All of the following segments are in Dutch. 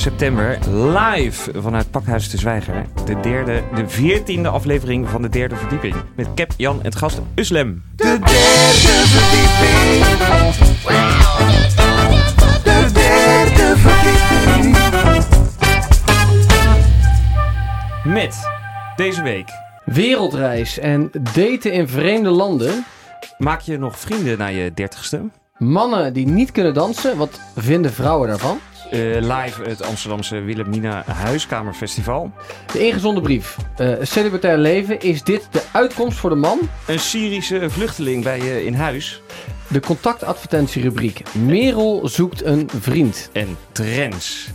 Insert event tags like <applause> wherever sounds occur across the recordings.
september, live vanuit Pakhuis de Zwijger. De derde, de veertiende aflevering van de derde verdieping. Met Cap, Jan en het gast Uslem. De derde verdieping. De derde verdieping. Met deze week Wereldreis en daten in vreemde landen. maak je nog vrienden na je dertigste. Mannen die niet kunnen dansen, wat vinden vrouwen daarvan? Eh, live het Amsterdamse Wilhelmina Huiskamerfestival. De ingezonde brief. Eh, celibatair leven, is dit de uitkomst voor de man? Een Syrische vluchteling bij je in huis. De contactadvertentierubriek. Merel zoekt een vriend. En trends.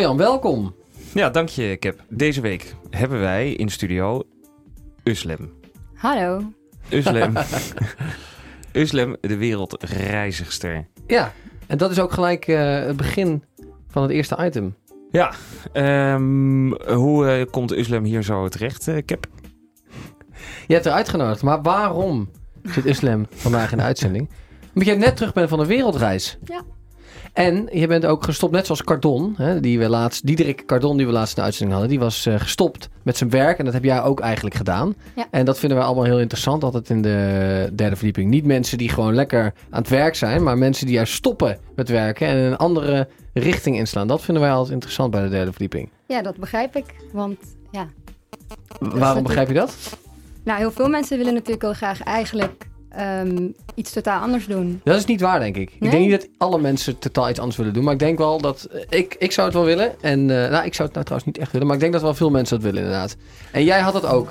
Jan, welkom. Ja, dank je Cap. Deze week hebben wij in studio Uslem. Hallo. Uslem. <laughs> <laughs> Uslem, de wereldreizigster. Ja, en dat is ook gelijk eh, het begin van het eerste item. Ja, ehm, hoe eh, komt Uslem hier zo terecht, eh, Cap? Je hebt er uitgenodigd, maar waarom zit Islem vandaag in de uitzending? <laughs> Omdat jij net terug bent van een wereldreis. Ja. En je bent ook gestopt, net zoals Cardon, hè, die we laatst, Diederik Cardon, die we laatst in de uitzending hadden, die was eh, gestopt met zijn werk. En dat heb jij ook eigenlijk gedaan. Ja. En dat vinden we allemaal heel interessant, altijd in de derde verdieping. Niet mensen die gewoon lekker aan het werk zijn, maar mensen die juist stoppen met werken en een andere richting inslaan. Dat vinden wij altijd interessant bij de derde verdieping. Ja, dat begrijp ik. Want ja, Waarom begrijp je dat? nou, heel veel mensen willen natuurlijk heel graag eigenlijk ehm, iets totaal anders doen. Dat is niet waar, denk ik. Ik denk niet dat alle mensen totaal iets anders willen doen. Maar ik denk wel dat... eh, Ik, ik zou het wel willen. En eh, nou, ik zou het nou trouwens niet echt willen. Maar ik denk dat wel veel mensen dat willen, inderdaad. En jij had het ook.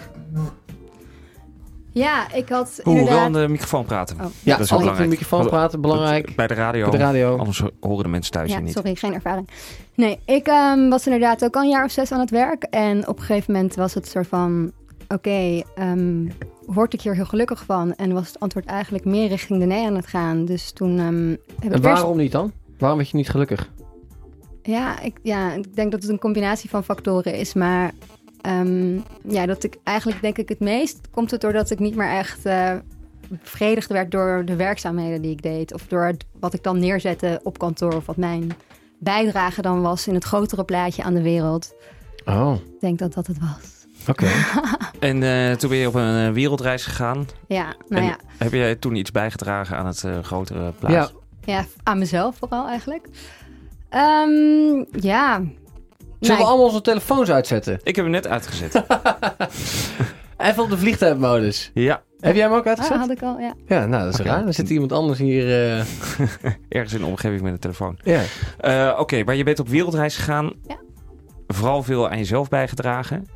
Ja, ik had Hoe, wel inderdaad... aan de microfoon praten. Oh. Dat Ja, is wel altijd in de belangrijk. microfoon praten, belangrijk. Bij de radio. Op de radio. Anders horen de mensen thuis Ja, je niet. sorry, geen ervaring. Nee, ik ehm, was inderdaad ook al een jaar of zes aan het werk. En op een gegeven moment was het soort van... Oké, ehm, word ik hier heel gelukkig van? En was het antwoord eigenlijk meer richting de nee aan het gaan. Dus toen ehm, heb En ik eerst... waarom niet dan? Waarom werd je niet gelukkig? Ja ik, ja, ik denk dat het een combinatie van factoren is. Maar ehm, ja, dat ik eigenlijk denk ik het meest... komt het doordat ik niet meer echt... eh, bevredigd werd door de werkzaamheden die ik deed. Of door het- wat ik dan neerzette op kantoor. Of wat mijn bijdrage dan was in het grotere plaatje aan de wereld. Oh, Ik denk dat dat het was. Oké. <laughs> En eh, toen ben je op een eh, wereldreis gegaan. Ja, nou En ja, Heb jij toen iets bijgedragen aan het eh, grotere ja, plaats? ja, aan mezelf vooral eigenlijk. Ehm, ja. zullen Nou, we allemaal onze telefoons uitzetten? Ik heb hem net uitgezet. <laughs> Even op de vliegtuigmodus. ja, Heb jij hem ook ah, uitgezet? had ik al, ja. Ja, nou, dat is raar. Dan zit iemand anders hier. eh, <laughs> ergens in de omgeving met een telefoon. ja. Eh, Oké, maar je bent op wereldreis gegaan. Ja. Vooral veel aan jezelf bijgedragen.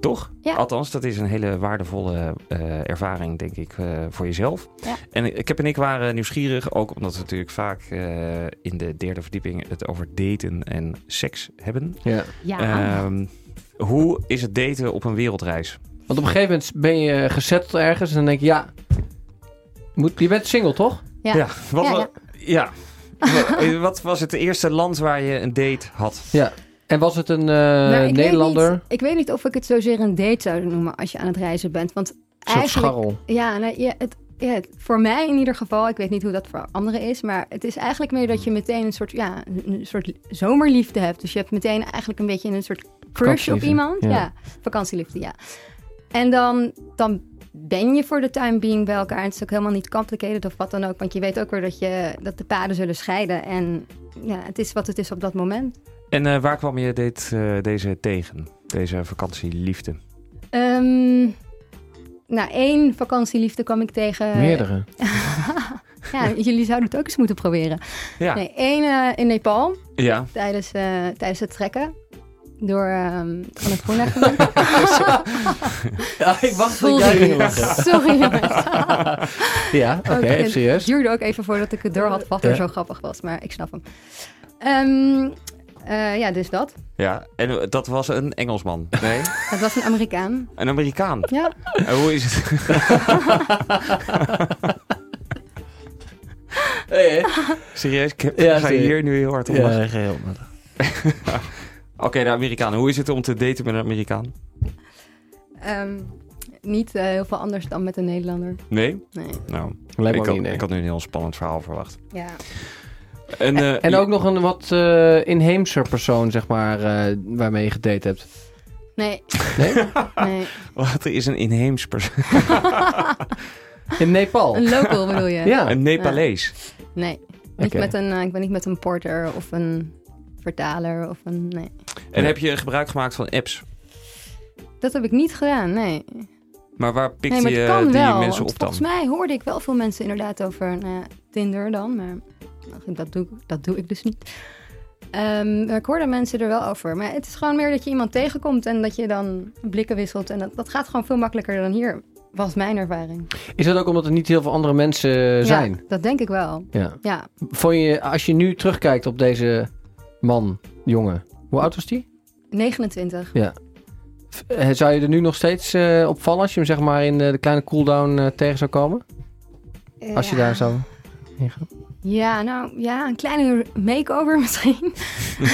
Toch? Ja. Althans, dat is een hele waardevolle eh, ervaring, denk ik, eh, voor jezelf. Ja. En ik heb en ik waren nieuwsgierig, ook omdat we natuurlijk vaak eh, in de derde verdieping het over daten en seks hebben. ja. Ja, Ehm, hoe is het daten op een wereldreis? Want op een gegeven moment ben je gezetteld ergens. En dan denk je, ja. Moet, je bent single, toch? ja. Wat, Ja, wa- ja. <laughs> Wa- wat was het eerste land waar je een date had? Ja. En was het een eh, Nou, ik weet Nederlander? niet- ik weet niet of ik het zozeer een date zou noemen als je aan het reizen bent. Want eigenlijk... scharrel. Ja, nou, ja, het, ja, voor mij in ieder geval, ik weet niet hoe dat voor anderen is, maar het is eigenlijk meer dat je meteen een soort, ja, een soort zomerliefde hebt. Dus je hebt meteen eigenlijk een beetje een soort crush op iemand. ja. Ja. vakantieliefde, ja. En dan, dan ben je voor de time being bij elkaar. En het is ook helemaal niet complicated of wat dan ook, want je weet ook weer dat, je, dat de paden zullen scheiden. En ja, het is wat het is op dat moment. En eh, waar kwam je dit, eh, deze tegen? Deze vakantieliefde? Ehm, nou, één vakantieliefde kwam ik tegen. Meerdere. <laughs> Ja, jullie zouden het ook eens moeten proberen. Ja. Nee, één eh, in Nepal Ja. tijdens, eh, tijdens het trekken. Door ehm van het Groenleggebied. <laughs> Ja, ik wacht tot jij. <laughs> Sorry jongens. Ja, oké, Ook- even Het duurde ook even voordat ik het door had wat er zo grappig was. Maar ik snap hem. Ehm, eh, ja, dus dat. ja. En eh, dat was een Engelsman? Nee? <laughs> Het was een Amerikaan. Een Amerikaan? Ja, En hoe is het? <laughs> Hey, Serieus? Ik heb, Ja, ga je hier nu heel hard om? Ja, geheel. <laughs> Oké, de Amerikaan. Hoe is het om te daten met een Amerikaan? ehm, niet eh, heel veel anders dan met een Nederlander. Nee? Nee. Nou, ik had, ik had nu een heel spannend verhaal verwacht. Ja. En, eh, En ook nog een wat eh, inheemser persoon, zeg maar, eh, waarmee je gedate hebt. Nee. Nee? <laughs> nee. Wat is een inheems persoon? <laughs> In Nepal? Een local bedoel je? <laughs> Ja. Een Nepalees? Nee. Niet met een, ik ben niet met een porter of een vertaler of een... Nee. En heb je gebruik gemaakt van apps? Dat heb ik niet gedaan, nee. Maar waar pikte nee, maar het je kan die wel. mensen op dan? volgens mij hoorde ik wel veel mensen inderdaad over nou ja, Tinder dan. Maar dat doe, ik- dat doe ik dus niet. Ehm, ik hoorde mensen er wel over. Maar het is gewoon meer dat je iemand tegenkomt en dat je dan blikken wisselt. En dat, dat gaat gewoon veel makkelijker dan hier, was mijn ervaring. Is dat ook omdat er niet heel veel andere mensen zijn? Ja, dat denk ik wel. Ja. Ja, Vond je, als je nu terugkijkt op deze man, jongen, hoe oud was die? 29. V- eh, Zou je er nu nog steeds eh, op vallen als je hem zeg maar in eh, de kleine cooldown eh, tegen zou komen? Als je Ja. daar zo... ingaan? Ja, nou ja, een kleine makeover <laughs> misschien.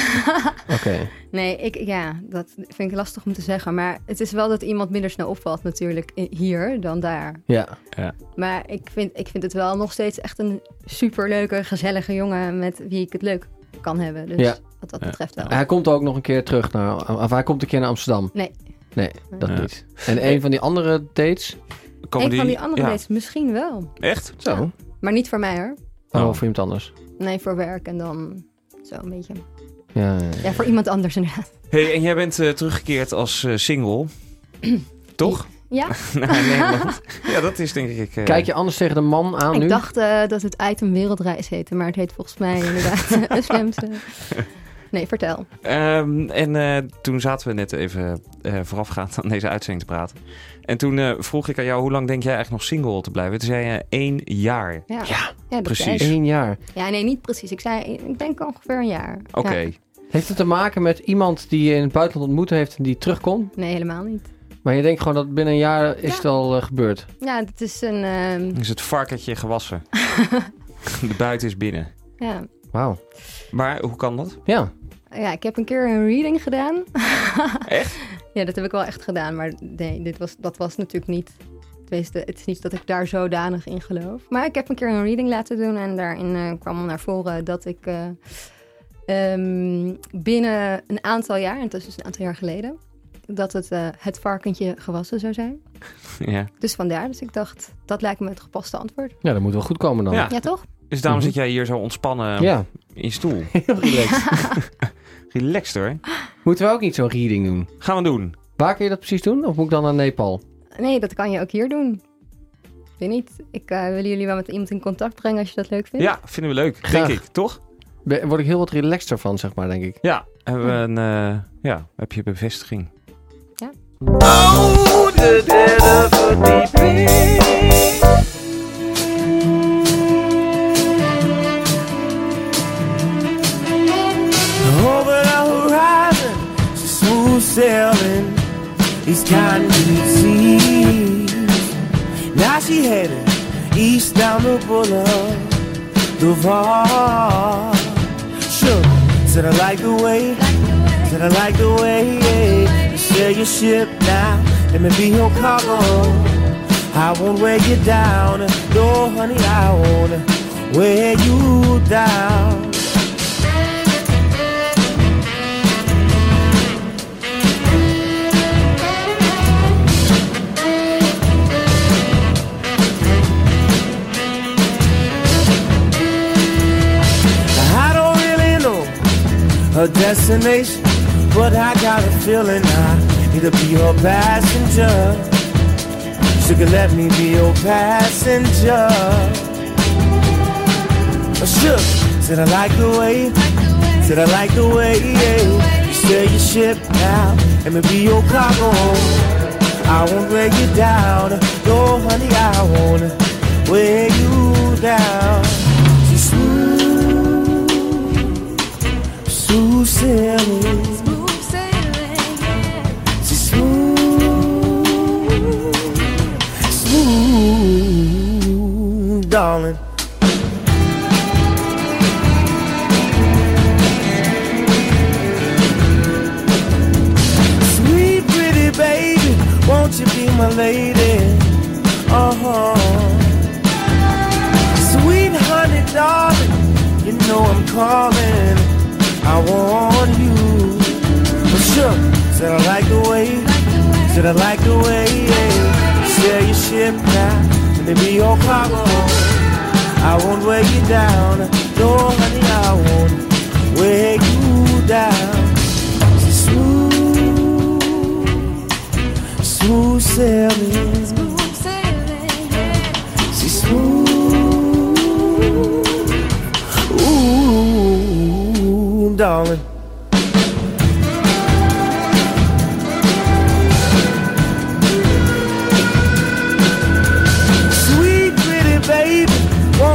<laughs> Oké. Nee, ik, ja, dat vind ik lastig om te zeggen. Maar het is wel dat iemand minder snel opvalt natuurlijk hier dan daar. Ja. Maar ik vind, ik vind het wel nog steeds echt een superleuke, gezellige jongen met wie ik het leuk kan hebben. Dus Ja. wat dat Ja. betreft wel. Hij komt ook nog een keer terug naar... Of hij komt een keer naar Amsterdam. Nee. Nee, dat Ja. niet. En een van die andere dates? Komen een van die andere ja. dates misschien wel. Echt? Zo. Ja. Maar niet voor mij hoor. Oh, Oh. voor iemand anders. Nee, voor werk en dan zo een beetje. Ja, ja, ja. Voor iemand anders inderdaad. Hey, en jij bent eh, teruggekeerd als eh, single. <clears throat> Toch? Ja, <laughs> Nederland. <laughs> ja, dat is denk ik... eh, Kijk je anders tegen de man aan ik nu? dacht eh, dat het item wereldreis heette, maar het heet volgens mij inderdaad <laughs> een slimste. Nee, vertel. Ehm, en eh, toen zaten we net even eh, voorafgaand aan deze uitzending te praten. En toen eh, vroeg ik aan jou, hoe lang denk jij eigenlijk nog single te blijven? Toen zei je één jaar. Ja, Ja, precies. Eén jaar. Ja, nee, niet precies. Ik zei, ik denk ongeveer een jaar. Oké. Ja. Heeft het te maken met iemand die je in het buitenland ontmoet heeft en die terugkomt? Nee, helemaal niet. Maar je denkt gewoon dat binnen een jaar is Ja. het al gebeurd. Ja, het is een... ehm, Is het varkentje gewassen? <laughs> De buiten is binnen. ja. Wauw. Maar hoe kan dat? Ja. Ja, ik heb een keer een reading gedaan. <laughs> Echt? Ja, dat heb ik wel echt gedaan. Maar nee, dit was, dat was natuurlijk niet... Tenminste, het is niet dat ik daar zodanig in geloof. Maar ik heb een keer een reading laten doen. En daarin eh, kwam al naar voren dat ik eh, ehm, binnen een aantal jaar... En dat is dus een aantal jaar geleden... Dat het, eh, het varkentje gewassen zou zijn. <laughs> Ja. Dus vandaar. Dus ik dacht, dat lijkt me het gepaste antwoord. Ja, dat moet wel goed komen dan. Ja. Ja, toch? Dus daarom Mhm. zit jij hier zo ontspannen Ja, in je stoel. <laughs> heel relaxed. Relaxed hoor. Moeten we ook niet zo'n reading doen? Gaan we doen. Waar kun je dat precies doen? Of moet ik dan naar Nepal? Nee, dat kan je ook hier doen. Ik weet niet. Ik eh, wil jullie wel met iemand in contact brengen als je dat leuk vindt. Ja, vinden we leuk. Graag. Denk ik, toch? Ben- Word ik heel wat relaxter van, zeg maar, denk ik. Ja. Hebben we een... eh, ja, heb je bevestiging. Oh, de derde verdieping. Sailing these seas. Now she headed east down the boulevard. Sure, said I like the way, said I like the way you sail your ship now. Let me be your cargo. I won't weigh you down, no honey, I won't weigh you down. Her destination, but I got a feeling I need to be her passenger. Could let me be your passenger. Oh, sure, said I like the way, said I like the way you sail your ship now, let me be your cargo. I won't weigh you down, no honey, I won't weigh you down. Smooth sailing. She's smooth, smooth, darling. Sweet pretty baby, won't you be my lady? Uh huh. Sweet honey, darling, you know I'm calling. I want you. For sure, said I like the way, said I like the way. Yeah. Sail your ship now, and they be your cargo. I won't weigh you down, no honey, I won't weigh you down. She's smooth, smooth sailing.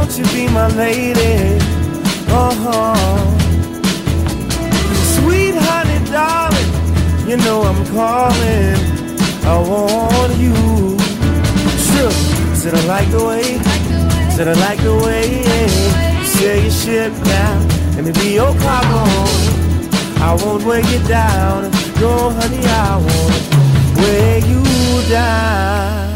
Won't you be my lady? Huh. Sweet honey, darling, you know I'm calling. I want you. Sure, said I like the way, Said I like the way you sail your ship now. Let me be your cargo. I won't weigh you down. No, honey, I won't weigh you down.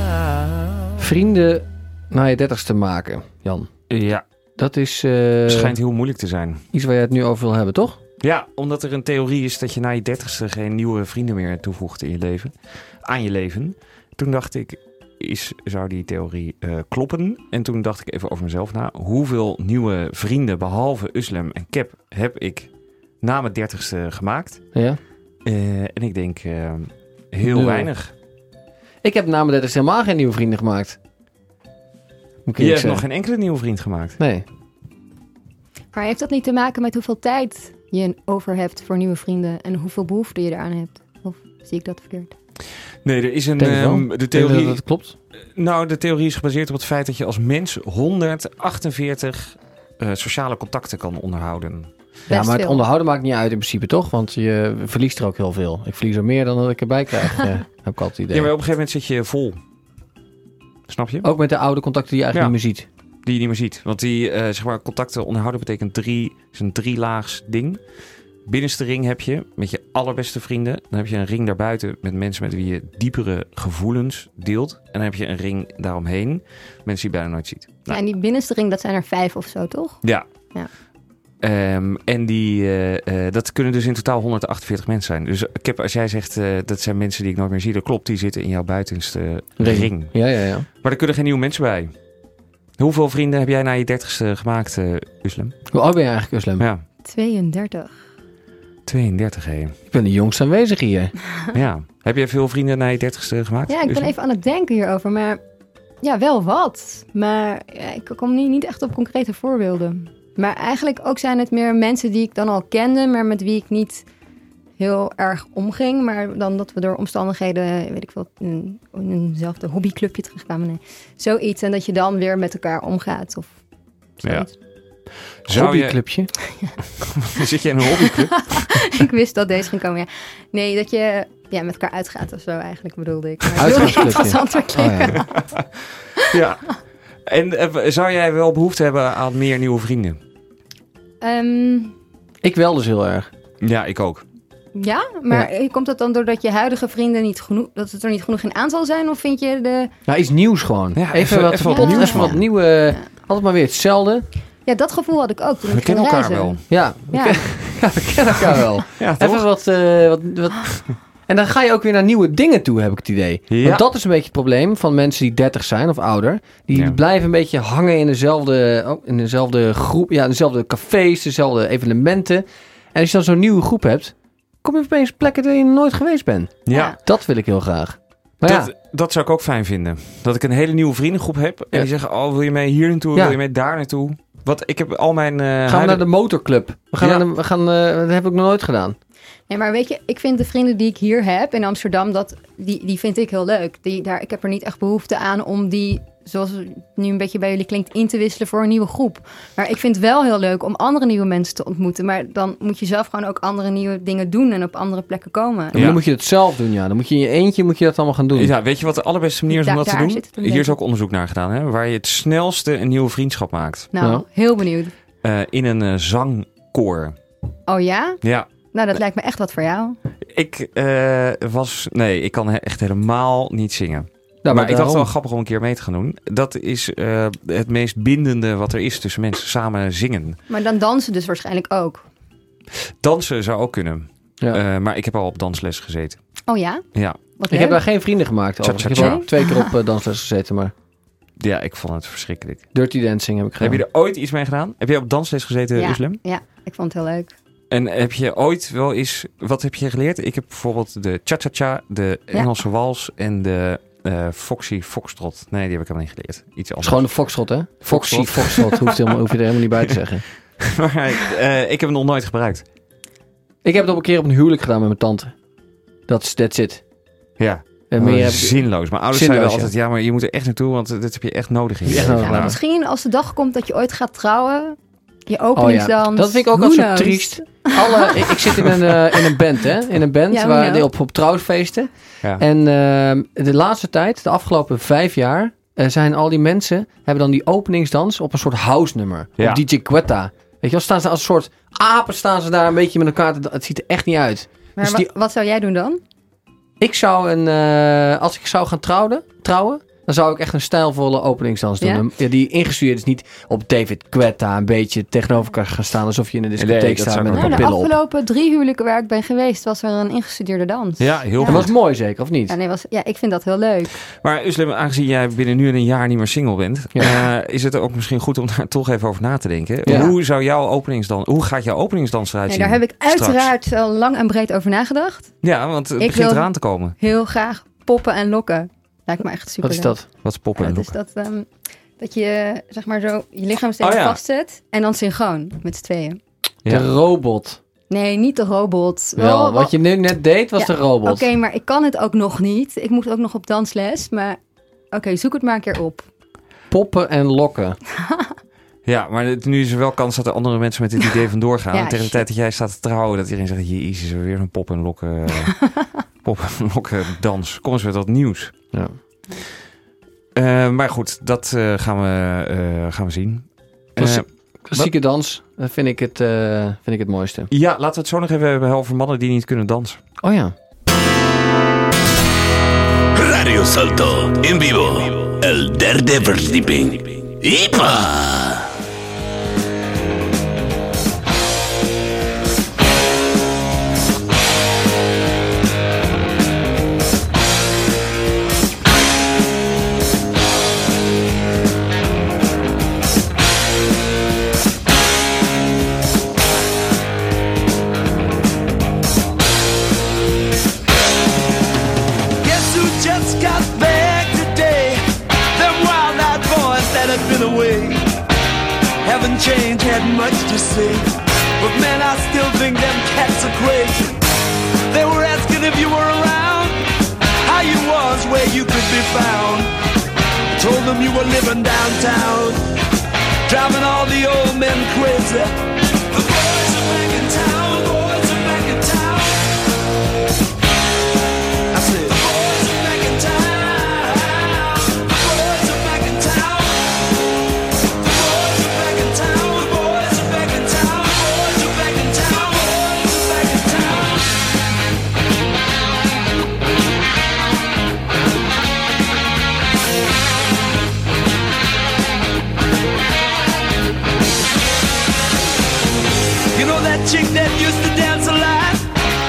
Vrienden na je dertigste maken, Jan. Ja, Dat is eh, schijnt heel moeilijk te zijn. iets waar je het nu over wil hebben, toch? Ja, omdat er een theorie is dat je na je dertigste geen nieuwe vrienden meer toevoegt in je leven. Aan je leven. Toen dacht ik, is, zou die theorie eh, kloppen? En toen dacht ik even over mezelf na. Hoeveel nieuwe vrienden, behalve Uslem en Cap, heb ik na mijn dertigste gemaakt? Ja. Eh, en ik denk, heel weinig. Ik heb na mijn dertigste helemaal geen nieuwe vrienden gemaakt. Je hebt nog geen enkele nieuwe vriend gemaakt. Nee. Maar heeft dat niet te maken met hoeveel tijd je over hebt voor nieuwe vrienden en hoeveel behoefte je eraan hebt? Of zie ik dat verkeerd? Nee, er is een. Ehm, de theorie. dat klopt. Nou, de theorie is gebaseerd op het feit dat je als mens 148 eh, sociale contacten kan onderhouden. Ja, Best maar het veel. onderhouden maakt niet uit in principe, toch? Want je verliest er ook heel veel. Ik verlies er meer dan dat ik erbij krijg, <laughs> eh, heb ik altijd idee. Ja, maar op een gegeven moment zit je vol. Snap je? Ook met de oude contacten die je eigenlijk niet meer ziet. Die je niet meer ziet. Want die eh, zeg maar, contacten onderhouden betekent drie, is een drielaags ding. Binnenste ring heb je met je allerbeste vrienden. Dan heb je een ring daarbuiten met mensen met wie je diepere gevoelens deelt. En dan heb je een ring daaromheen. Mensen die je bijna nooit ziet. Ja, Nou, en die binnenste ring, dat zijn er vijf of zo, toch? Ja. Ja. Ehm, en die, eh, eh, dat kunnen dus in totaal 148 mensen zijn. Dus ik heb, als jij zegt eh, dat zijn mensen die ik nooit meer zie, dat klopt. Die zitten in jouw buitenste ring. Ja, ja, ja. Maar er kunnen geen nieuwe mensen bij. Hoeveel vrienden heb jij na je dertigste gemaakt, eh Uslem? Hoe oud ben je eigenlijk, Uslem? Ja, 32. 32 hé. Ik ben de jongste aanwezig hier. <laughs> ja. Heb jij veel vrienden na je dertigste gemaakt? Ja, ik ben even aan het denken hierover, maar ja, wel wat. Maar ja, ik kom niet, niet echt op concrete voorbeelden. Maar eigenlijk ook zijn het meer mensen die ik dan al kende, maar met wie ik niet heel erg omging. Maar dan dat we door omstandigheden, weet ik veel, in, in eenzelfde hobbyclubje terugkwamen. Nee. Zoiets. En dat je dan weer met elkaar omgaat. Of zoiets. Zou je, Hobbyclubje. <laughs> <laughs> zit je in een hobbyclub? <laughs> ik wist dat deze ging komen. Ja. Nee, dat je ja, met elkaar uitgaat of zo eigenlijk bedoelde ik. Maar ik wilde antwoord Oh, ja. En eh, zou jij wel behoefte hebben aan meer nieuwe vrienden? Ehm, Ik wel dus heel erg. Ja, ik ook. Ja, maar komt dat dan doordat je huidige vrienden niet genoeg, dat het er niet genoeg in aantal zijn? Of vind je de. Nou, iets nieuws gewoon. Ja, even, even- wat, even wat nieuws, even wat nieuwe... Altijd maar weer hetzelfde. Ja, dat gevoel had ik ook toen We ik ging kennen elkaar reizen. wel. Ja, we, Ja. ken- <laughs> ja, we kennen elkaar wel. Ja, Even wat, eh, wat, wat... <laughs> En dan ga je ook weer naar nieuwe dingen toe, heb ik het idee. Ja. Want dat is een beetje het probleem van mensen die 30 zijn of ouder. Die Ja. blijven een beetje hangen in dezelfde, oh, in dezelfde groep, ja, dezelfde cafés, dezelfde evenementen. En als je dan zo'n nieuwe groep hebt, kom je opeens op plekken waar je nooit geweest bent. Ja, Ja. Dat wil ik heel graag. Maar dat, ja, dat zou ik ook fijn vinden. Dat ik een hele nieuwe vriendengroep heb. En Ja. die zeggen, oh, wil je mee hier naartoe? Ja. Wil je mee daar naartoe? Wat, ik heb al mijn... eh, gaan we huidige- naar de motorclub. We gaan Ja. naar de, we gaan, eh, dat heb ik nog nooit gedaan. Nee, maar weet je, ik vind de vrienden die ik hier heb in Amsterdam, dat, die, die vind ik heel leuk. Die, daar, ik heb er niet echt behoefte aan om die, zoals het nu een beetje bij jullie klinkt, in te wisselen voor een nieuwe groep. Maar ik vind het wel heel leuk om andere nieuwe mensen te ontmoeten. Maar dan moet je zelf gewoon ook andere nieuwe dingen doen en op andere plekken komen. Ja. Dan moet je het zelf doen, ja. Dan moet je in je eentje moet je dat allemaal gaan doen. Ja, weet je wat de allerbeste manier is om Da- dat te doen? Hier is ook onderzoek naar gedaan, hè? Waar je het snelste een nieuwe vriendschap maakt. Nou, Ja. heel benieuwd. Eh, in een eh, zangkoor. Oh ja? Ja, Nou, dat lijkt me echt wat voor jou. ik eh, was... Nee, ik kan he- echt helemaal niet zingen. Ja, maar ik dacht wel grappig om een keer mee te gaan doen. Dat is eh, het meest bindende wat er is tussen mensen. Samen zingen. Maar dan dansen dus waarschijnlijk ook. Dansen zou ook kunnen. Ja. Eh, maar ik heb al op dansles gezeten. Oh ja? Ja, Wat Ik heb daar geen vrienden gemaakt. overigens. Ik heb twee keer op dansles gezeten, maar ja ik vond het verschrikkelijk. Dirty Dancing heb ik gedaan. Heb je er ooit iets mee gedaan? Heb je op dansles gezeten, Ja. Uslem? Ja, ik vond het heel leuk. En heb je ooit wel eens... Wat heb je geleerd? Ik heb bijvoorbeeld de cha-cha-cha, de Engelse wals en de eh, Foxy Foxtrot. Nee, die heb ik helemaal niet geleerd. Iets is anders. gewoon een foxtrot, hè? Foxy Foxtrot. foxtrot. Hoeft helemaal, hoef je er helemaal niet bij te zeggen. <laughs> maar eh, ik heb hem nog nooit gebruikt. Ik heb het op een keer op een huwelijk gedaan met mijn tante. Dat is that's it. Ja, En maar meer heb ik... zinloos. Mijn ouders Zinloos, zeiden altijd... Ja, maar je moet er echt naartoe, want dit heb je echt nodig in Ja, maar Ja. misschien als de dag komt dat je ooit gaat trouwen, je Oh ja, openingsdans. dat vind ik ook altijd zo triest. Alle, <laughs> ik, ik zit in een, eh, in een band, hè? In een band Ja, waar ja. die op, op trouwfeesten. Ja. En ehm, de laatste tijd, de afgelopen vijf jaar, eh, zijn al die mensen, hebben dan die openingsdans op een soort house nummer. Ja. Op DJ Quetta. Weet je wel, staan ze als een soort apen staan ze daar een beetje met elkaar. te- Het ziet er echt niet uit. Maar Dus wa- die- wat zou jij doen dan? Ik zou een, eh, als ik zou gaan trouwen, trouwen, dan zou ik echt een stijlvolle openingsdans doen. Ja? Die ingestudeerd is niet op David Quetta een beetje tegenover elkaar gaan staan alsof je in een Nee, discotheek dat staat met Nou, de pillen op. afgelopen drie huwelijken waar ik ben geweest, was er een ingestudeerde dans. Ja, heel Ja. Dat was mooi zeker, of niet? Ja, nee, was, ja, ik vind dat heel leuk. Maar Uslim, aangezien jij binnen nu en een jaar niet meer single bent, Ja. eh, is het ook misschien goed om daar toch even over na te denken. Ja. Hoe zou jouw openingsdans, hoe gaat jouw openingsdans eruit Nee, zien? daar heb ik straks? uiteraard al lang en breed over nagedacht. Ja, want het Ik begint eraan te komen. Heel graag poppen en lokken. Lijkt me echt super Wat is dat? Wat is poppen en dat is lokken? dat, ehm, dat je zeg maar zo je lichaam steeds Oh ja. vastzet en dan synchroon met z'n tweeën. Ja. De robot. Nee, niet de robot. Wel, Wel- wat je nu net deed was Ja, de robot. Oké, maar ik kan het ook nog niet. Ik moet ook nog op dansles. Maar oké, zoek het maar een keer op. Poppen en lokken. <laughs> Ja, maar het- nu is er wel kans dat er andere mensen met dit idee <laughs> vandoor gaan. Ja, en tegen de tijd dat jij staat te trouwen, dat iedereen zegt, jezus, is er weer een pop en lokken, <laughs> pop <laughs> en lokken dans. Kom eens met wat nieuws. Ja. Eh, maar goed, dat eh, gaan, we, eh, gaan we zien. Klassie- Eh, Klassieke dans, vind ik, het, eh, vind ik het mooiste. ja, laten we het zo nog even hebben over mannen die niet kunnen dansen. Oh ja. Radio Salto en vivo. El derde verdieping. ¡Ipa! Were living downtown, driving all the old men crazy. That chick that used to dance a lot?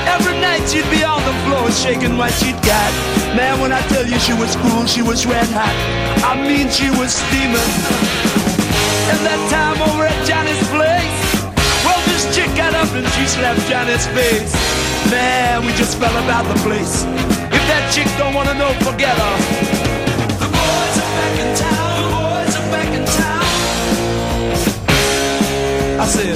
Every night she'd be on the floor shaking what she'd got. Man, when I tell you she was cool, she was red hot. I mean, she was steaming. And that time over at Johnny's place, well, this chick got up and she slapped Johnny's face. Man, we just fell about the place. If that chick don't wanna know, forget her. The boys are back in town. The boys are back in town. I said,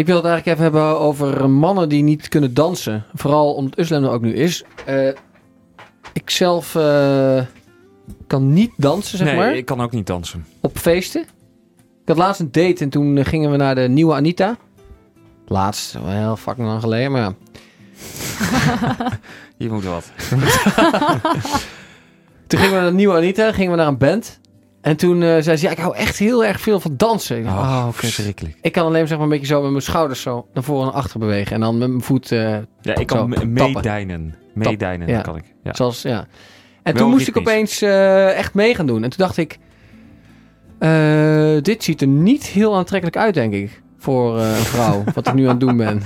Ik wil het eigenlijk even hebben over mannen die niet kunnen dansen. Vooral omdat Uslam er ook nu is. Eh, ik zelf eh, kan niet dansen, zeg nee, maar, ik kan ook niet dansen. op feesten. Ik had laatst een date en toen gingen we naar de nieuwe Anita. Laatst, wel heel fucking lang geleden, maar ja. <laughs> Je moet wat. <laughs> Toen gingen we naar de nieuwe Anita, gingen we naar een band. En toen eh, zei ze, ja, ik hou echt heel erg veel van dansen. Ik dacht, Oh, oh, verschrikkelijk. Ik kan alleen zeg maar een beetje zo met mijn schouders zo naar voren en achter bewegen. En dan met mijn voet, eh, Ja, ik kan meedijnen. Meedijnen Ja. kan ik. Ja. zoals, ja. En Wel toen moest ik opeens eh, echt mee gaan doen. En toen dacht ik, dit ziet er niet heel aantrekkelijk uit, denk ik. Voor een vrouw, <laughs> wat ik nu aan het doen ben.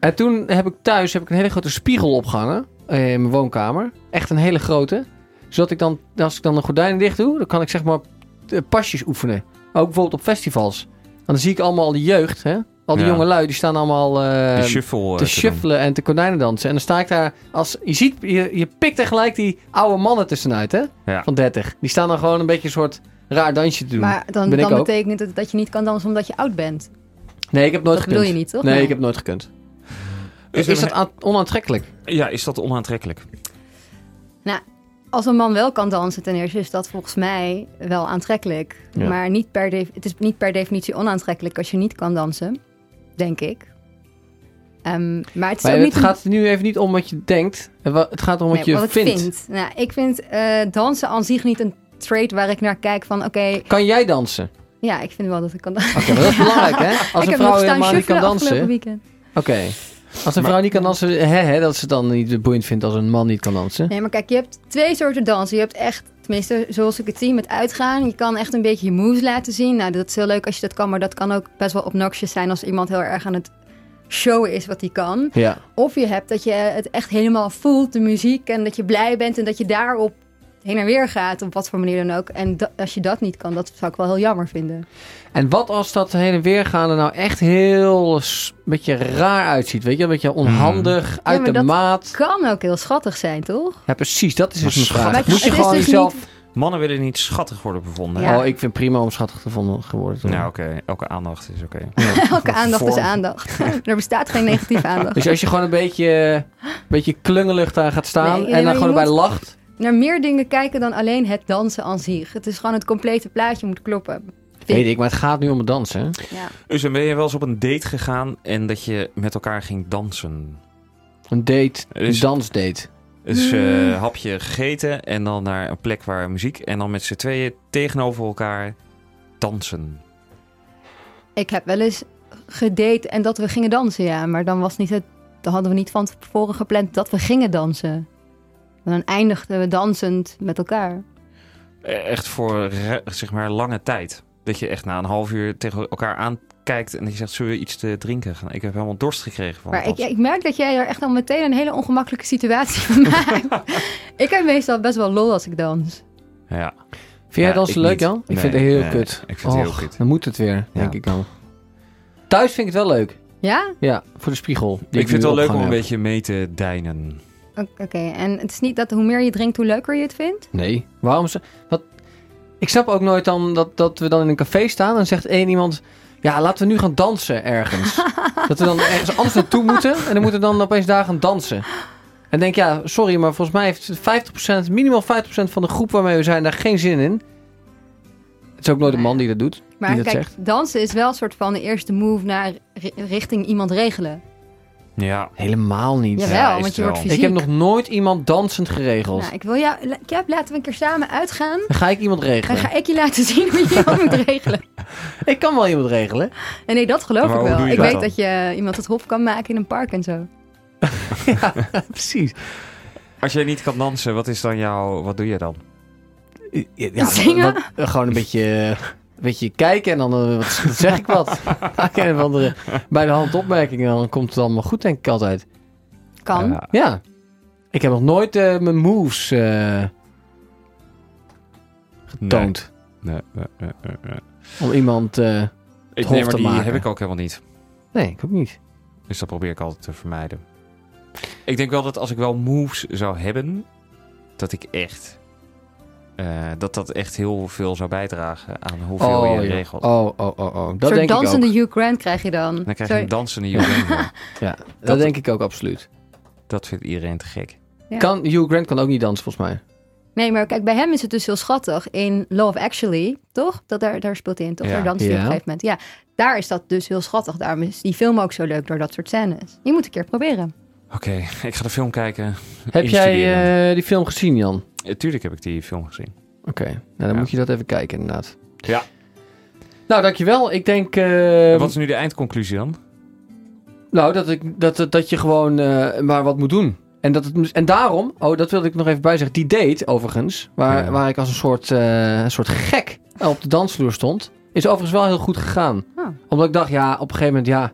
En toen heb ik thuis heb ik een hele grote spiegel opgehangen eh, in mijn woonkamer. Echt een hele grote. Zodat ik dan, als ik dan de gordijnen dicht doe, dan kan ik zeg maar eh, pasjes oefenen. Ook bijvoorbeeld op festivals. Dan zie ik allemaal die jeugd, hè? Al die Ja. jonge lui, die staan allemaal eh, De shuffle. eh, te te shuffelen en te konijnen dansen. En dan sta ik daar als... Je ziet, je, je pikt er gelijk die oude mannen tussenuit, hè? Ja. Van 30. Die staan dan gewoon een beetje een soort raar dansje te doen. Maar dan, Ben ik dan ook. betekent het dat je niet kan dansen omdat je oud bent. nee, ik heb nooit dat gekund. bedoel je niet, toch? Nee, ik heb nooit gekund. Dus is dat aan- onaantrekkelijk? Ja, is dat onaantrekkelijk? Als een man wel kan dansen ten eerste, is dat volgens mij wel aantrekkelijk. Ja. Maar niet per het is niet per definitie onaantrekkelijk als je niet kan dansen, denk ik. Ehm, maar het is Maar ook het niet gaat nu even niet om wat je denkt. Het wa- Het gaat om wat nee, je wat ik vindt. vind. Nou, ik vind eh, dansen aan zich niet een trait waar ik naar kijk van oké, Kan jij dansen? ja, ik vind wel dat ik kan dansen. Oké, dat is belangrijk, hè? <laughs> Als ik een vrouw helemaal niet kan dansen... weekend. Oké. Als een vrouw niet kan dansen, hè, hè, dat ze dan niet boeiend vindt als een man niet kan dansen. Nee, maar kijk, je hebt twee soorten dansen. Je hebt echt, tenminste zoals ik het zie, met uitgaan. Je kan echt een beetje je moves laten zien. Nou, dat is heel leuk als je dat kan, maar dat kan ook best wel obnoxious zijn als iemand heel erg aan het showen is wat hij kan. Ja. Of je hebt dat je het echt helemaal voelt, de muziek, en dat je blij bent en dat je daarop heen en weer gaat, op wat voor manier dan ook. En als je dat niet kan, dat zou ik wel heel jammer vinden. En wat als dat heen en weer gaan er nou echt heel s- beetje raar uitziet? Weet je, een beetje onhandig, uit maar de dat- maat. Kan ook heel schattig zijn, toch? Ja, precies, dat is dus mijn vraag. Moet je gewoon dus jezelf... Mannen willen niet schattig worden bevonden. Ja. Oh, ik vind prima om schattig te vonden geworden. te Nou, oké. Elke aandacht is oké. <laughs> Elke aandacht is aandacht. <laughs> <laughs> er bestaat geen negatieve aandacht. Dus als je gewoon een beetje, een beetje klungelig daar gaat staan Nee, en dan gewoon erbij moet- lacht. Naar meer dingen kijken dan alleen het dansen aan zich. Het is gewoon het complete plaatje moet kloppen. Weet ik, maar het gaat nu om het dansen. Ja. Dus ben je wel eens op een date gegaan en dat je met elkaar ging dansen. Een date, Dus- een dansdate. Dus Mm. eh hapje gegeten en dan naar een plek waar muziek en dan met z'n tweeën tegenover elkaar dansen. Ik heb wel eens gedate en dat we gingen dansen, ja. Maar dan was niet het. Dan hadden we niet van tevoren gepland dat we gingen dansen. En dan eindigden we dansend met elkaar. Eh, Echt voor zeg maar lange tijd. Dat je echt na een half uur tegen elkaar aankijkt en dat je zegt, zullen we iets te drinken gaan? Ik heb helemaal dorst gekregen van Maar ik, ik merk dat jij er echt al meteen een hele ongemakkelijke situatie van <laughs> maakt. ik heb meestal best wel lol als ik dans. Ja. Vind jij Ja, dansen leuk. Jan? Ik Nee, vind het heel nee, kut. ik vind het heel kut. Dan moet het weer, denk Ja. ik dan. Thuis vind ik het wel leuk. Ja? Ja, voor de spiegel. Ik vind het wel leuk om een beetje mee te deinen. Oké, en het is niet dat hoe meer je drinkt, hoe leuker je het vindt? Nee. Waarom ze... Wat... Ik snap ook nooit dan dat, dat we dan in een café staan en zegt één iemand... Ja, laten we nu gaan dansen ergens. <laughs> dat we dan ergens anders naartoe moeten en dan moeten we dan opeens daar gaan dansen. En denk ja, sorry, maar volgens mij heeft 50%, minimaal 50% van de groep waarmee we zijn daar geen zin in. Het is ook nooit een man die dat doet. Maar die dat kijk, zegt. dansen is wel een soort van de eerste move naar ri- richting iemand regelen. Ja. Helemaal niet. Jawel, Ja, want je wordt fysiek. Ik heb nog nooit iemand dansend geregeld. Nou, ik wil jou... Ja, laten we een keer samen uitgaan. Dan ga ik iemand Dan regelen. ga ik je laten zien hoe je iemand <laughs> moet regelen. <laughs> Ik kan wel iemand regelen. En nee, dat geloof Maar ik wel. Ik dat weet dan? dat je iemand het hop kan maken in een park en zo. <laughs> ja, precies. Als jij niet kan dansen, wat is dan jouw... Wat doe je dan? Ja, Zingen? wat- wat- gewoon een beetje, een beetje kijken en dan eh, wat, zeg ik wat. <laughs> Maak een of andere bij de hand opmerking en dan komt het allemaal goed, denk ik altijd. Kan. Ja. Ja. Ik heb nog nooit eh, mijn moves eh, getoond. Nee, nee, nee, nee, nee. Om iemand... eh, Ik, hof nee, maar te die maken. heb ik ook helemaal niet. nee, ik ook niet. Dus dat probeer ik altijd te vermijden. Ik denk wel dat als ik wel moves zou hebben, dat ik echt eh, dat dat echt heel veel zou bijdragen aan hoeveel je ja. regelt. oh, oh, oh, oh. Een Dat soort denk ik dansende ook. Hugh Grant krijg je dan. Dan krijg je een dansende Hugh Grant. <laughs> Ja, dat, Dat- denk ik ook absoluut. Dat vindt iedereen te gek. Ja. Kan, Hugh Grant kan ook niet dansen, volgens mij. Nee, maar kijk, bij hem is het dus heel schattig. In Love Actually, toch? Dat daar, daar speelt hij in, toch? Ja. Daar danst hij Ja. op een gegeven moment. Ja, daar is dat dus heel schattig. Daarom is die film ook zo leuk door dat soort scènes. Je moet een keer proberen. Oké, ik ga de film kijken. Heb jij eh, die film gezien, Jan? Eh, Tuurlijk heb ik die film gezien. Oké, nou dan Ja. moet je dat even kijken, inderdaad. Ja. Nou, dankjewel. Ik denk... eh, Wat is nu de eindconclusie dan? Nou, dat, ik, dat, dat je gewoon eh, maar wat moet doen. En, dat het, en daarom, oh, dat wilde ik nog even bijzeggen. Die date, overigens, waar, Ja. waar ik als een soort, eh, een soort gek op de dansvloer stond, is overigens wel heel goed gegaan. Oh. Omdat ik dacht, ja, op een gegeven moment, ja,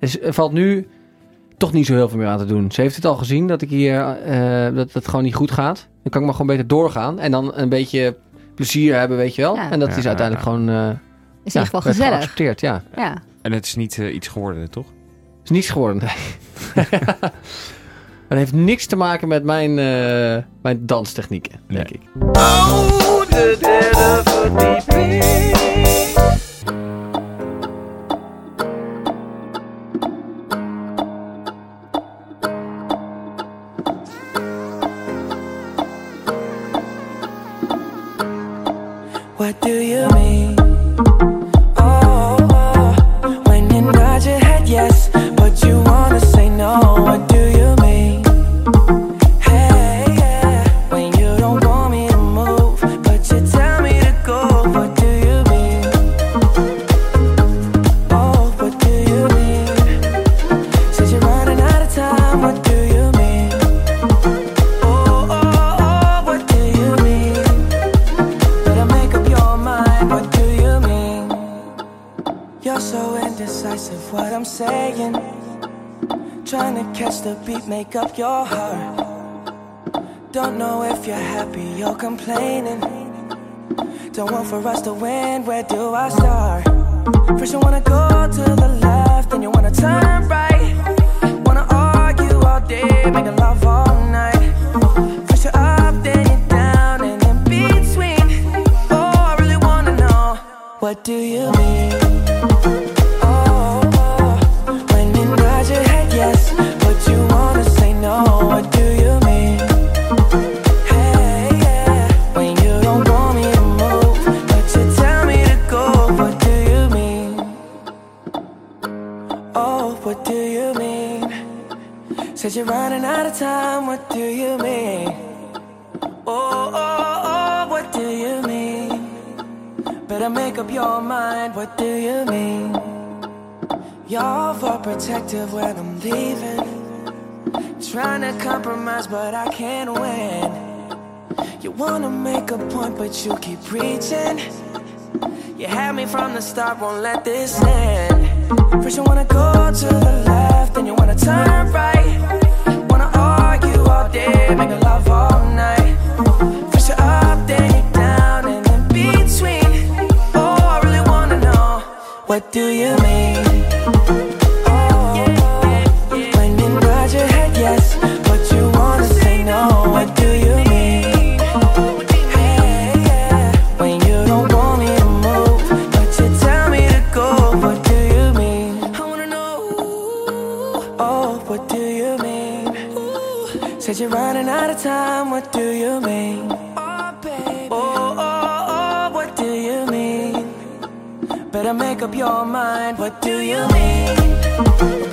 is, er valt nu toch niet zo heel veel meer aan te doen. Ze heeft het al gezien dat ik hier, eh, dat het gewoon niet goed gaat. Dan kan ik maar gewoon beter doorgaan en dan een beetje plezier hebben, weet je wel. Ja. En dat Ja, is uiteindelijk ja. gewoon, eh Is in ja, ieder geval werd gezellig. geaccepteerd, ja. Ja. En het is niet eh, iets geworden, toch? is niets geworden. nee. <laughs> Het heeft niks te maken met mijn, eh, mijn danstechnieken, denk Nee. ik. Oh, What do you if you're complaining. Don't want for us to win, where do I start? First, you wanna go to the left, then you wanna turn right. Wanna argue all day, making love all You're when I'm leaving. Trying to compromise, but I can't win. You wanna make a point, but you keep preaching. You had me from the start, won't let this end. First, you wanna go to the left, then you wanna turn right. Wanna argue all day, make love all night. First, you're up, then you're down, and in between. Oh, I really wanna know, what do you mean? Time. What do you mean? Oh, baby. Oh, oh, oh, what do you mean? Better make up your mind. What do you mean?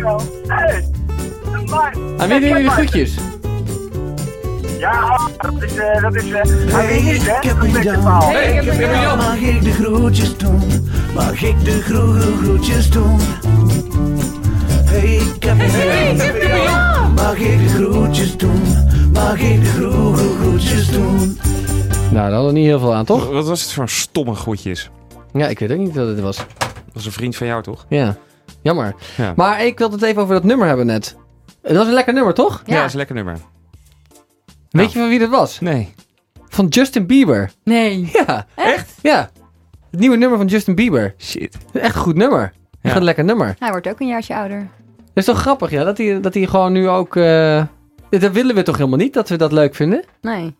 Wel. Hey, maar- Aan wie doen jullie groetjes? Ja, dat is, eh, dat is, eh, Hey, niet, hè? ik heb een Jan. Hey, ik heb een Jan. Mag ik de groetjes doen? Mag ik de groe groe groetjes doen? Hey, ik heb een Jan. Mag ik de groetjes doen? Mag ik groetjes doen? Nou, daar hadden we niet heel veel aan, toch? Wat was het voor stomme groetjes? Ja, ik weet ook niet wat het was. Dat was een vriend van jou, toch? Ja, jammer. Ja. Maar ik wilde het even over dat nummer hebben net. Dat was een lekker nummer, toch? Ja, Ja. dat is een lekker nummer. Weet je van wie dat was? Nee. Van Justin Bieber. Nee. Ja. Echt? Ja. Het nieuwe nummer van Justin Bieber. Shit. Echt een goed nummer. Echt Ja. een lekker nummer. Hij wordt ook een jaartje ouder. Dat is toch grappig, ja? Dat hij, dat hij gewoon nu ook... eh, Dat willen we toch helemaal niet, dat we dat leuk vinden? Nee.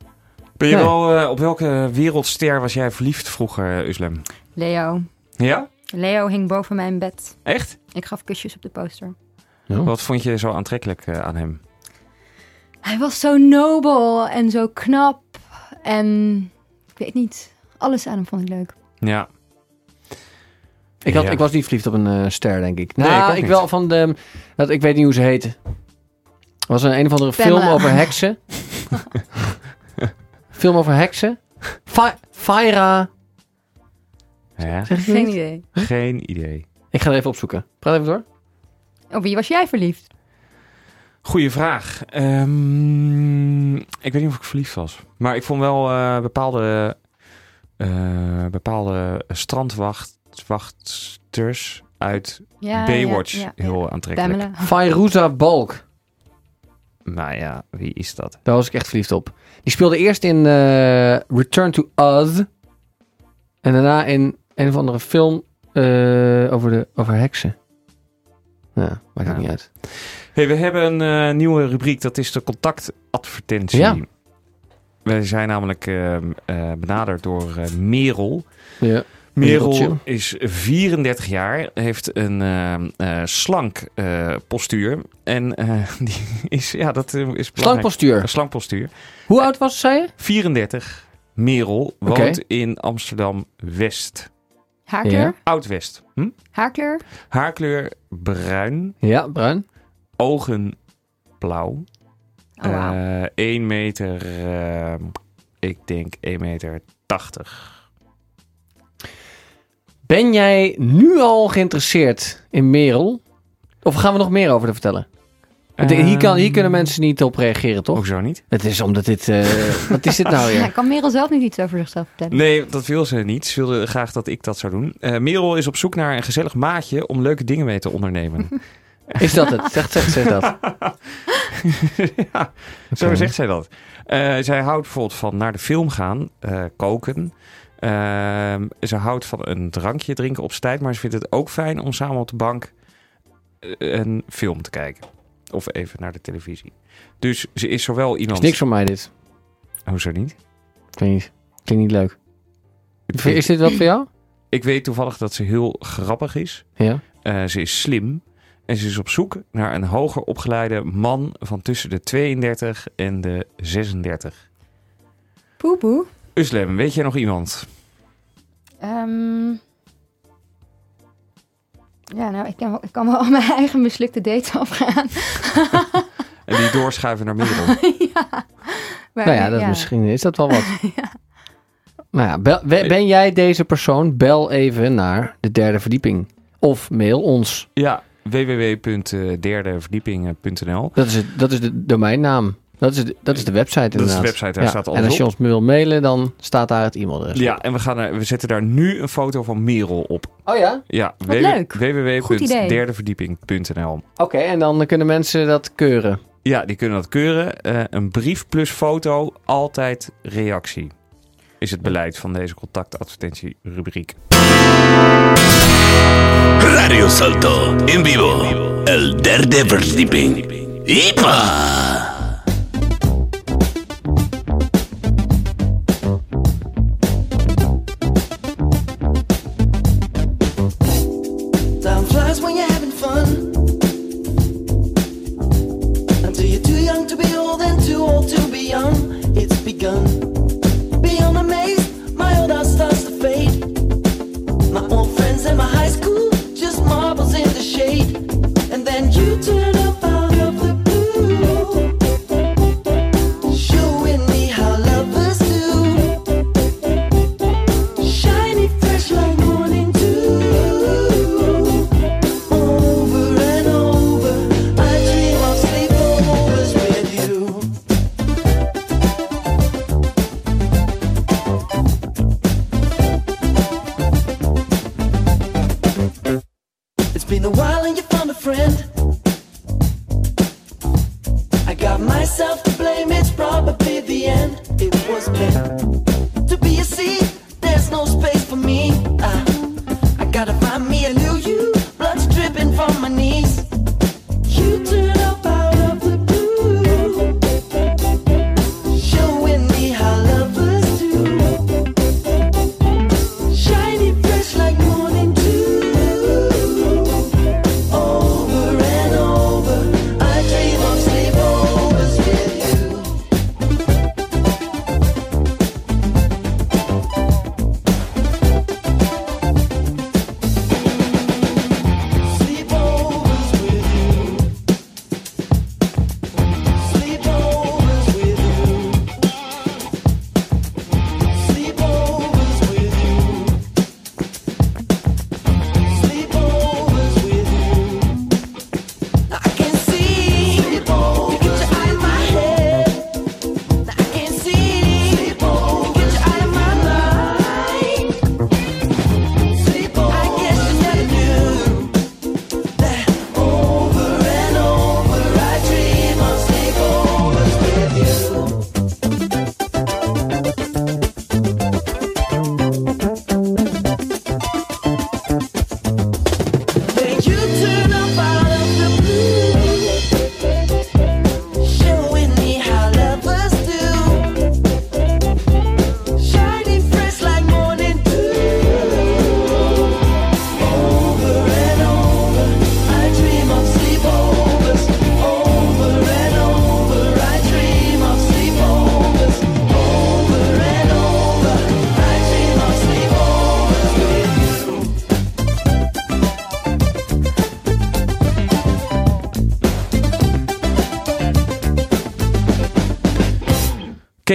Ben je Nee. wel, eh, op welke wereldster was jij verliefd vroeger, eh, Uslem? Leo. Ja? Leo hing boven mijn bed. Echt? Ik gaf kusjes op de poster. Wat vond je zo aantrekkelijk eh, aan hem? Hij was zo nobel en zo knap. En ik weet niet. Alles aan hem vond ik leuk. Ja. Ik, had, Ja. ik was niet verliefd op een ster, denk ik. Nee, Nou, ik ook ik, wel van de... Dat, ik weet niet hoe ze heette. Was een, een of andere Pamela. film over heksen. <laughs> film over heksen. Fa Faira. ja. Geen idee. Geen idee. Ik ga er even opzoeken. Praat even door. Op wie was jij verliefd? Goeie vraag. Ehm, ik weet niet of ik verliefd was. Maar ik vond wel eh, bepaalde, eh, bepaalde strandwachters uit Ja, Baywatch ja, ja, heel aantrekkelijk. Pamela. Fairuza Balk. Nou ja, wie is dat? Daar was ik echt verliefd op. Die speelde eerst in eh, Return to Oz. En daarna in een of andere film eh, over, de, over heksen. Ja, maakt Ja. ook niet uit. Hey, we hebben een eh, nieuwe rubriek. Dat is de contactadvertentie. Ja. We zijn namelijk eh, eh, benaderd door Merel. Ja. Merel Mereltje. is 34 jaar, heeft een eh, eh, slank eh, postuur. En eh, <laughs> die is, ja, dat is belangrijk. Slankpostuur. Een slank postuur. Hoe oud was je? 34. Merel woont in Amsterdam-West. Haarkleur? Ja. Oud-West. Hm? Haarkleur? Haarkleur bruin, Ja, bruin. ogen blauw. Oh, wauw. Eh 1 meter, ik denk 1 meter 80. Ben jij nu al geïnteresseerd in Merel? Of gaan we nog meer over te vertellen? Want hier, kan, hier kunnen mensen niet op reageren, toch? Ook zo niet? Het is omdat dit... eh, <laughs> wat is dit nou Ja, weer? kan Merel zelf niet iets over zichzelf vertellen? Nee, dat wil ze niet. Ze wilde graag dat ik dat zou doen. Eh Merel is op zoek naar een gezellig maatje om leuke dingen mee te ondernemen. <laughs> Is dat het? Zegt, zegt ze dat? <laughs> ja, zo zegt zij dat. Eh, zij houdt bijvoorbeeld van naar de film gaan, eh, koken. Ehm, ze houdt van een drankje drinken op tijd, maar ze vindt het ook fijn om samen op de bank eh, een film te kijken. Of even naar de televisie. Dus ze is zowel is iemand... niks voor mij dit. Hoezo niet? Weet niet. Klinkt niet leuk. Is dit wat voor jou? Ik weet toevallig dat ze heel grappig is. Ja. Eh, ze is slim. En ze is op zoek naar een hoger opgeleide man van tussen de 32 en de 36. Poepoe. Uslem, weet jij nog iemand? Ehm, ja, nou, ik kan, wel- ik kan wel <laughs> mijn eigen mislukte date afgaan. En die doorschuiven naar Merel. <laughs> ja. Maar, Nou ja, dat Misschien is dat wel wat. <laughs> Nou ja, bel- we- ben jij deze persoon? Bel even naar de derde verdieping. Of mail ons. Ja, www.derdeverdieping.nl Dat is, het, dat is de domeinnaam. Dat is, de, dat is de website Dat is de inderdaad. website, daar staat alles En als je op. ons wil mailen, dan staat daar het e-mailadres. Ja, en we, gaan er, we zetten daar nu een foto van Merel op. Oh ja? Ja, www.derdeverdieping.nl Oké, en dan kunnen mensen dat keuren. Ja, die kunnen dat keuren. Eh, een brief plus foto, altijd reactie. Is het beleid van deze contactadvertentie-rubriek. Radio Salto, en vivo, el derde verdieping. ¡Ipa! Time flies when you're having fun. Until you're too young to be old and too old to be young. It's begun.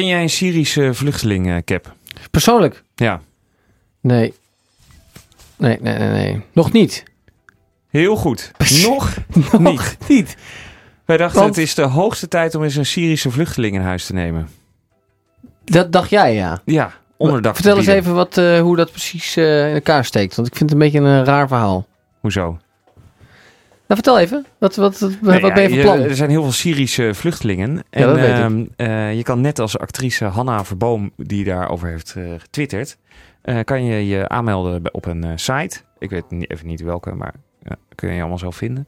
Ken jij een Syrische vluchteling, eh, Cap? Persoonlijk? Ja. Nee. Nee, nee, nee, nee. Nog niet. Heel goed. <laughs> Nog niet. niet. Wij dachten Want- het is de hoogste tijd om eens een Syrische vluchteling in huis te nemen. Dat dacht jij, ja. Ja, onderdak. te Vertel eens even wat, eh, hoe dat precies eh, in elkaar steekt. Want ik vind het een beetje een raar verhaal. Hoezo? Nou, vertel even. Wat, wat, wat, Nee, wat ben je van plan? Er zijn heel veel Syrische vluchtelingen. En dat weet ik. ehm, eh, je kan net als actrice Hanna Verboom, die daarover heeft eh, getwitterd, eh, kan je je aanmelden op een site. Ik weet niet, even niet welke, maar kun je allemaal zo vinden.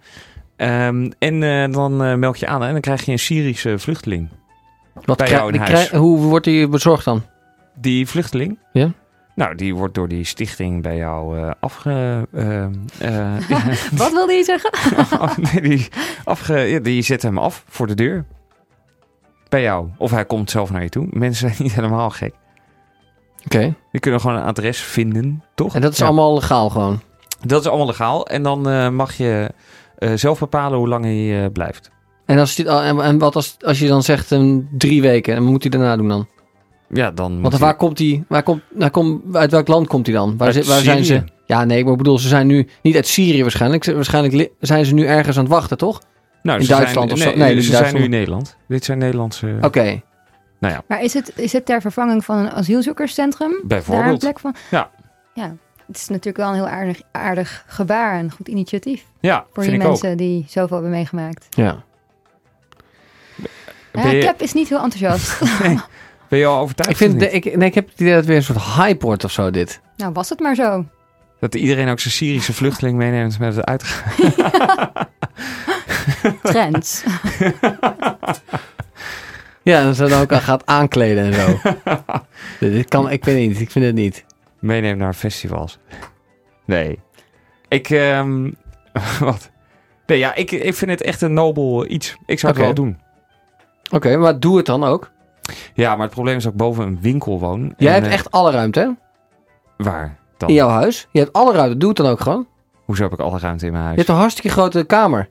Ehm, en dan meld je aan en dan krijg je een Syrische vluchteling. Wat bij jou in huis. hoe wordt die bezorgd dan? Die vluchteling? Ja. Nou, die wordt door die stichting bij jou eh, afge... eh, eh, <laughs> Wat wilde je zeggen? <laughs> die, afge, ja, die zet hem af voor de deur. Bij jou. Of hij komt zelf naar je toe. Mensen zijn <laughs> niet helemaal gek. Oké. Die kunnen gewoon een adres vinden, toch? En dat is Ja. allemaal legaal gewoon? Dat is allemaal legaal. En dan mag je zelf bepalen hoe lang hij blijft. En, als die, en, wat als, als je dan zegt een drie weken, en wat moet hij daarna doen dan? Ja, dan Want waar komt hij? Waar komt, waar komt, uit welk land komt hij dan? Waar, waar zijn ze? Ja, nee, maar ik bedoel, ze zijn nu niet uit Syrië waarschijnlijk. Waarschijnlijk li- zijn ze nu ergens aan het wachten, toch? nou, in Duitsland zijn, of zo? Nee, ze zijn nu in Nederland. Dit zijn Nederlandse... Oké. Nou ja, Maar is het, is het ter vervanging van een asielzoekerscentrum? Daar een bijvoorbeeld. plek van? Ja. Ja, het is natuurlijk wel een heel aardig, aardig gebaar en goed initiatief. Ja, Voor vind die ik mensen die zoveel hebben meegemaakt. Ja. Ja, je, Cap is niet heel enthousiast. <laughs> ben je al overtuigd Ik, vind, of de, niet? ik, nee, ik heb het idee dat het weer een soort hype wordt of zo, dit. nou, was het maar zo. Dat iedereen ook zijn Syrische vluchteling meeneemt met het uitgaan. <laughs> Trends. <laughs> Ja, en dat ze dan ook al gaat aankleden en zo. <laughs> dit kan, ik weet niet, ik vind het niet. meeneemt naar festivals. Nee. Ik, ehm, wat? Nee, ja, ik, ik vind het echt een nobel iets. Ik zou het wel doen. Oké, maar doe het dan ook. Ja, maar het probleem is dat ik boven een winkel woon. Jij En, hebt eh, echt alle ruimte, hè? Waar dan? In jouw huis. Je hebt alle ruimte, doe het dan ook gewoon. Hoezo heb ik alle ruimte in mijn Je huis? hebt een hartstikke grote kamer.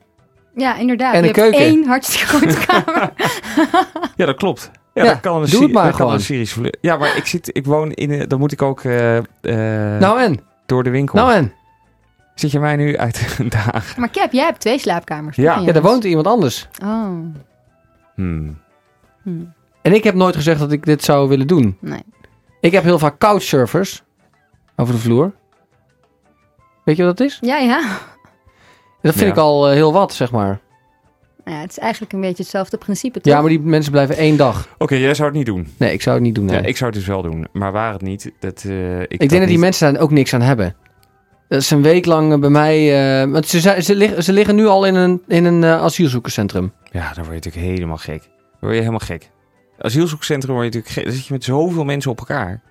Ja, inderdaad. En je een hebt keuken. één hartstikke grote <laughs> kamer. <laughs> Ja, dat klopt. Ja, Ja, dat kan een, doe het maar dat kan gewoon. een Ja, maar ik, zit, ik woon in... een- Dan moet ik ook eh, eh, nou en? door de winkel. Nou en? Zit je mij nu uit een <laughs> dag? maar Cap, jij hebt twee slaapkamers. Ja. je Ja, daar woont iemand anders. Oh, Hmm. hm. En ik heb nooit gezegd dat ik dit zou willen doen. nee. Ik heb heel vaak couchsurfers over de vloer. Weet je wat dat is? Ja, ja. Dat vind Ja. ik al eh, heel wat, zeg maar. Nou ja, het is eigenlijk een beetje hetzelfde principe, toch? Ja, maar die mensen blijven één dag. Oké, jij zou het niet doen. Nee, ik zou het niet doen. Nee. Ja, ik zou het dus wel doen. Maar waar het niet, dat... eh, ik Ik denk dat die niet- mensen daar ook niks aan hebben. Dat is een week lang eh, bij mij... eh, want ze, zijn- ze, liggen, ze liggen nu al in een, in een eh, asielzoekerscentrum. Ja, dan word je natuurlijk helemaal gek. Dan word je helemaal gek. Asielzoekcentrum word je natuurlijk zit je met zoveel mensen op elkaar.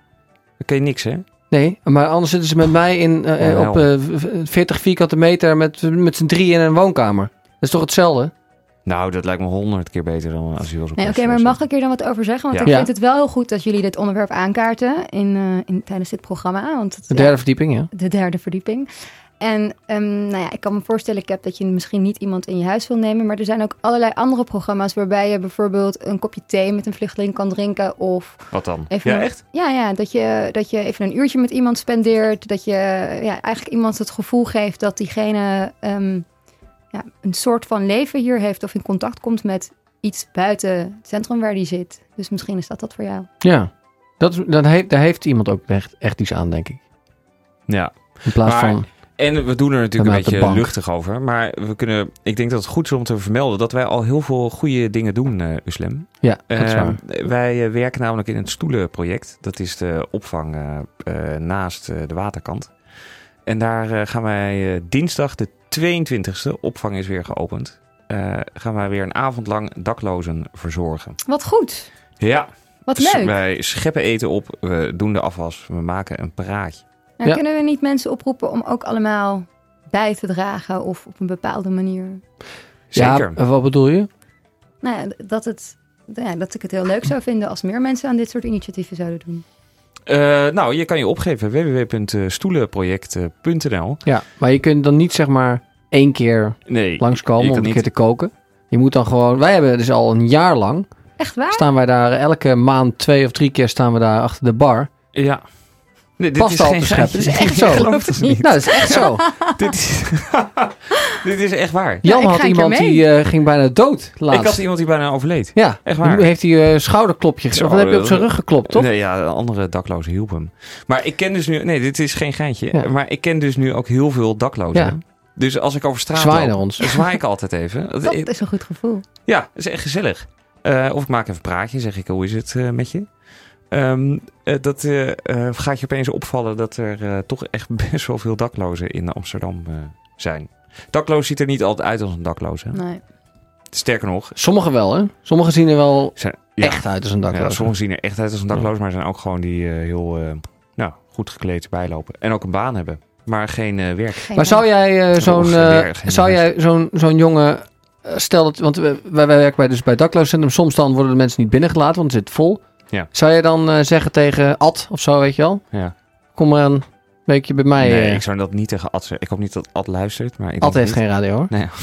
Dan kun je niks, hè? Nee, maar anders zitten ze met mij in, eh, Ja, op eh, v- v- 40 vierkante meter met, met z'n drie in een woonkamer. Dat is toch hetzelfde? Nou, dat lijkt me honderd keer beter dan een asielzoeker. Nee, oké, maar mag ik er dan wat over zeggen? Want Ja. ik Ja. vind het wel heel goed dat jullie dit onderwerp aankaarten in, eh, in, tijdens dit programma. Want het, De ja, derde verdieping, ja. de derde verdieping. En ehm, nou ja, ik kan me voorstellen, ik heb dat je misschien niet iemand in je huis wil nemen. Maar er zijn ook allerlei andere programma's waarbij je bijvoorbeeld een kopje thee met een vluchteling kan drinken. Of Wat dan? even ja, een- echt? Ja, ja dat, je, dat je even een uurtje met iemand spendeert. Dat je ja, eigenlijk iemand het gevoel geeft dat diegene ehm, ja, een soort van leven hier heeft. Of in contact komt met iets buiten het centrum waar die zit. Dus misschien is dat dat voor jou. Ja, dat, dan heeft, daar heeft iemand ook echt, echt iets aan, denk ik. Ja. In plaats Maar- van... En we doen er natuurlijk een beetje luchtig over. Maar we kunnen, ik denk dat het goed is om te vermelden dat wij al heel veel goede dingen doen, eh Uslem. Ja, dat is Eh, waar. wij eh, werken namelijk in het stoelenproject. Dat is de opvang eh, naast eh, de waterkant. En daar gaan wij eh, dinsdag de 22e, opvang is weer geopend. eh, gaan wij weer een avond lang daklozen verzorgen. Wat goed. Ja, Wat dus leuk. wij scheppen eten op, we doen de afwas, we maken een praatje. Nou, Ja. Kunnen we niet mensen oproepen om ook allemaal bij te dragen of op een bepaalde manier? Zeker. Ja, wat bedoel je? Nou ja, dat, het, ja, dat ik het heel leuk zou vinden als meer mensen aan dit soort initiatieven zouden doen. Eh, nou, je kan je opgeven www.stoelenproject.nl. Ja, maar je kunt dan niet zeg maar één keer Nee, langskomen om een keer te koken. Je moet dan gewoon... Wij hebben dus al een jaar lang... Echt waar? Staan wij daar elke maand twee of drie keer staan we daar achter de bar. Ja. Nee, dit Pasta is op geen geintje. Dat is echt Ik zo. geloof het niet. Nou, dat is echt zo. <laughs> dit, is, <laughs> dit is echt waar. Jan ik had iemand die eh, ging bijna dood laatst. Ik had iemand die bijna overleed. Ja, Echt waar. Nu heeft hij een schouderklopje Zo, gegeven. Of dan heb je op zijn eh, rug geklopt, toch? Nee, ja, de andere daklozen hielpen hem. Maar ik ken dus nu... Nee, dit is geen geintje. Ja. Maar ik ken dus nu ook heel veel daklozen. Ja. Dus als ik over straat Zwaai loop, naar ons. dan zwaai ik altijd even. <laughs> Dat- is een goed gevoel. Ja, dat is echt gezellig. Eh, of ik maak even een praatje, zeg ik, hoe is het eh, met je? Ehm, eh, dat eh, eh, gaat je opeens opvallen dat er eh, toch echt <laughs> best wel veel daklozen in Amsterdam eh, zijn. Dakloos ziet er niet altijd uit als een dakloze. hè? Nee. Sterker nog, Sommigen wel, hè? Sommigen zien er wel zijn, ja, echt uit als een ja, dakloos. sommigen zien er echt uit als een dakloos, maar er zijn ook gewoon die eh, heel eh, nou, goed gekleed bijlopen. En ook een baan hebben, maar geen eh, werk. Geen maar zou jij zo'n zou jij zo'n zo'n jongen... stel dat... Want we- wij, wij werken bij, dus bij daklooscentrum. Soms dan worden de mensen niet binnengelaten, want het zit vol. Ja. Zou jij dan eh, zeggen tegen Ad of zo, weet je wel? Ja. Kom maar een weekje bij mij. nee, eh. ik zou dat niet tegen Ad zeggen. Ik hoop niet dat Ad luistert, maar ik Ad heeft niet. geen radio, hoor. Nee. <laughs>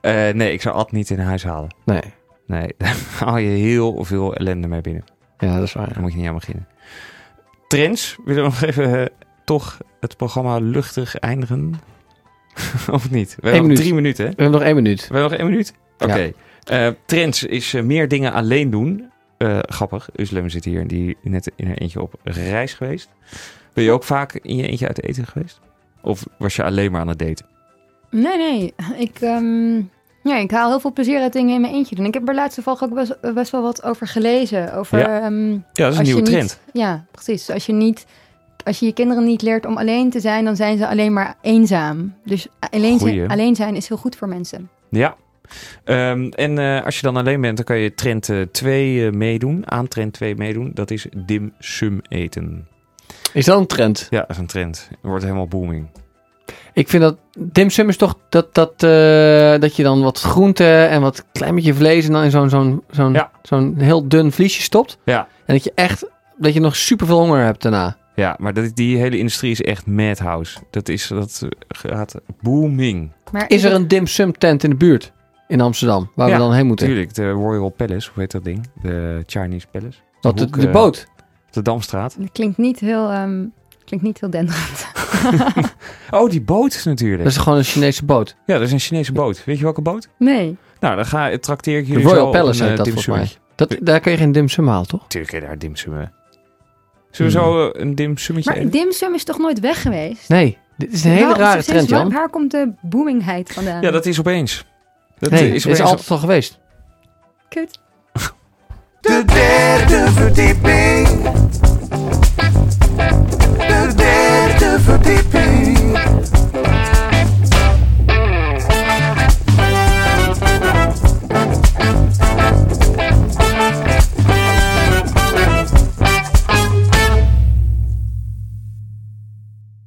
Eh, nee, ik zou Ad niet in huis halen. Nee. Nee, <laughs> daar haal je heel veel ellende mee binnen. Ja, dat is waar. Daar moet je niet aan beginnen. Trends, willen we nog even toch het programma luchtig eindigen? <laughs> of niet? We hebben nog drie minuten, hè? We hebben nog één minuut. We hebben nog één minuut? Oké. Ja. Trends is meer dingen alleen doen. Eh, grappig, Uslem zit hier, die net in een eentje op reis geweest. Ben je ook vaak in je eentje uit eten geweest? Of was je alleen maar aan het daten? Nee, nee. Ik, ehm, ja, ik haal heel veel plezier uit dingen in mijn eentje doen. Ik heb er laatst toevallig ook best, best wel wat over gelezen. Over, Ja. ehm, Ja, dat is een nieuwe niet- trend. ja, precies. Als je, niet, als je je kinderen niet leert om alleen te zijn, dan zijn ze alleen maar eenzaam. Dus alleen, zijn, alleen zijn is heel goed voor mensen. Ja. Ehm, en eh, als je dan alleen bent, dan kan je trend eh, 2 eh, meedoen. Aan trend 2 meedoen. Dat is dim sum eten. Is dat een trend? Ja, dat is een trend. Het wordt helemaal booming. Ik vind dat dimsum is toch dat, dat, eh, dat je dan wat groente en wat klein beetje vlees en dan in zo'n zo'n zo'n Ja. zo'n heel dun vliesje stopt. Ja. En dat je echt dat je nog super veel honger hebt daarna. Ja, maar dat, die hele industrie is echt madhouse. Dat, is, dat gaat booming. Maar Is er het- een dimsum tent in de buurt in Amsterdam waar Ja, we dan heen moeten? Tuurlijk, de Royal Palace, hoe heet dat ding? De Chinese Palace. Wat de, hoek, de eh, boot. Op de Damstraat. Het klinkt niet heel, ehm, klinkt niet heel denderend. <laughs> <laughs> Oh, die boot natuurlijk. Dat is gewoon een Chinese boot. Ja, dat is een Chinese boot. Weet je welke boot? Nee. Nou, dan ga, trakteer ik De jullie Royal zo op Palace een, heet eh, dat volgens mij. Dat, daar kun je geen dimsum halen, toch? Tuurlijk kun je daar dimsummen. Zullen we Hmm. zo eh, een dimsummetje Maar eten? dimsum is toch nooit weg geweest? Nee. Dit is een hele rare trend, waar- Jan. Waar, komt de boomingheid vandaan? Ja, dat is opeens. Dat nee, is, is altijd al geweest. Kut. De derde verdieping.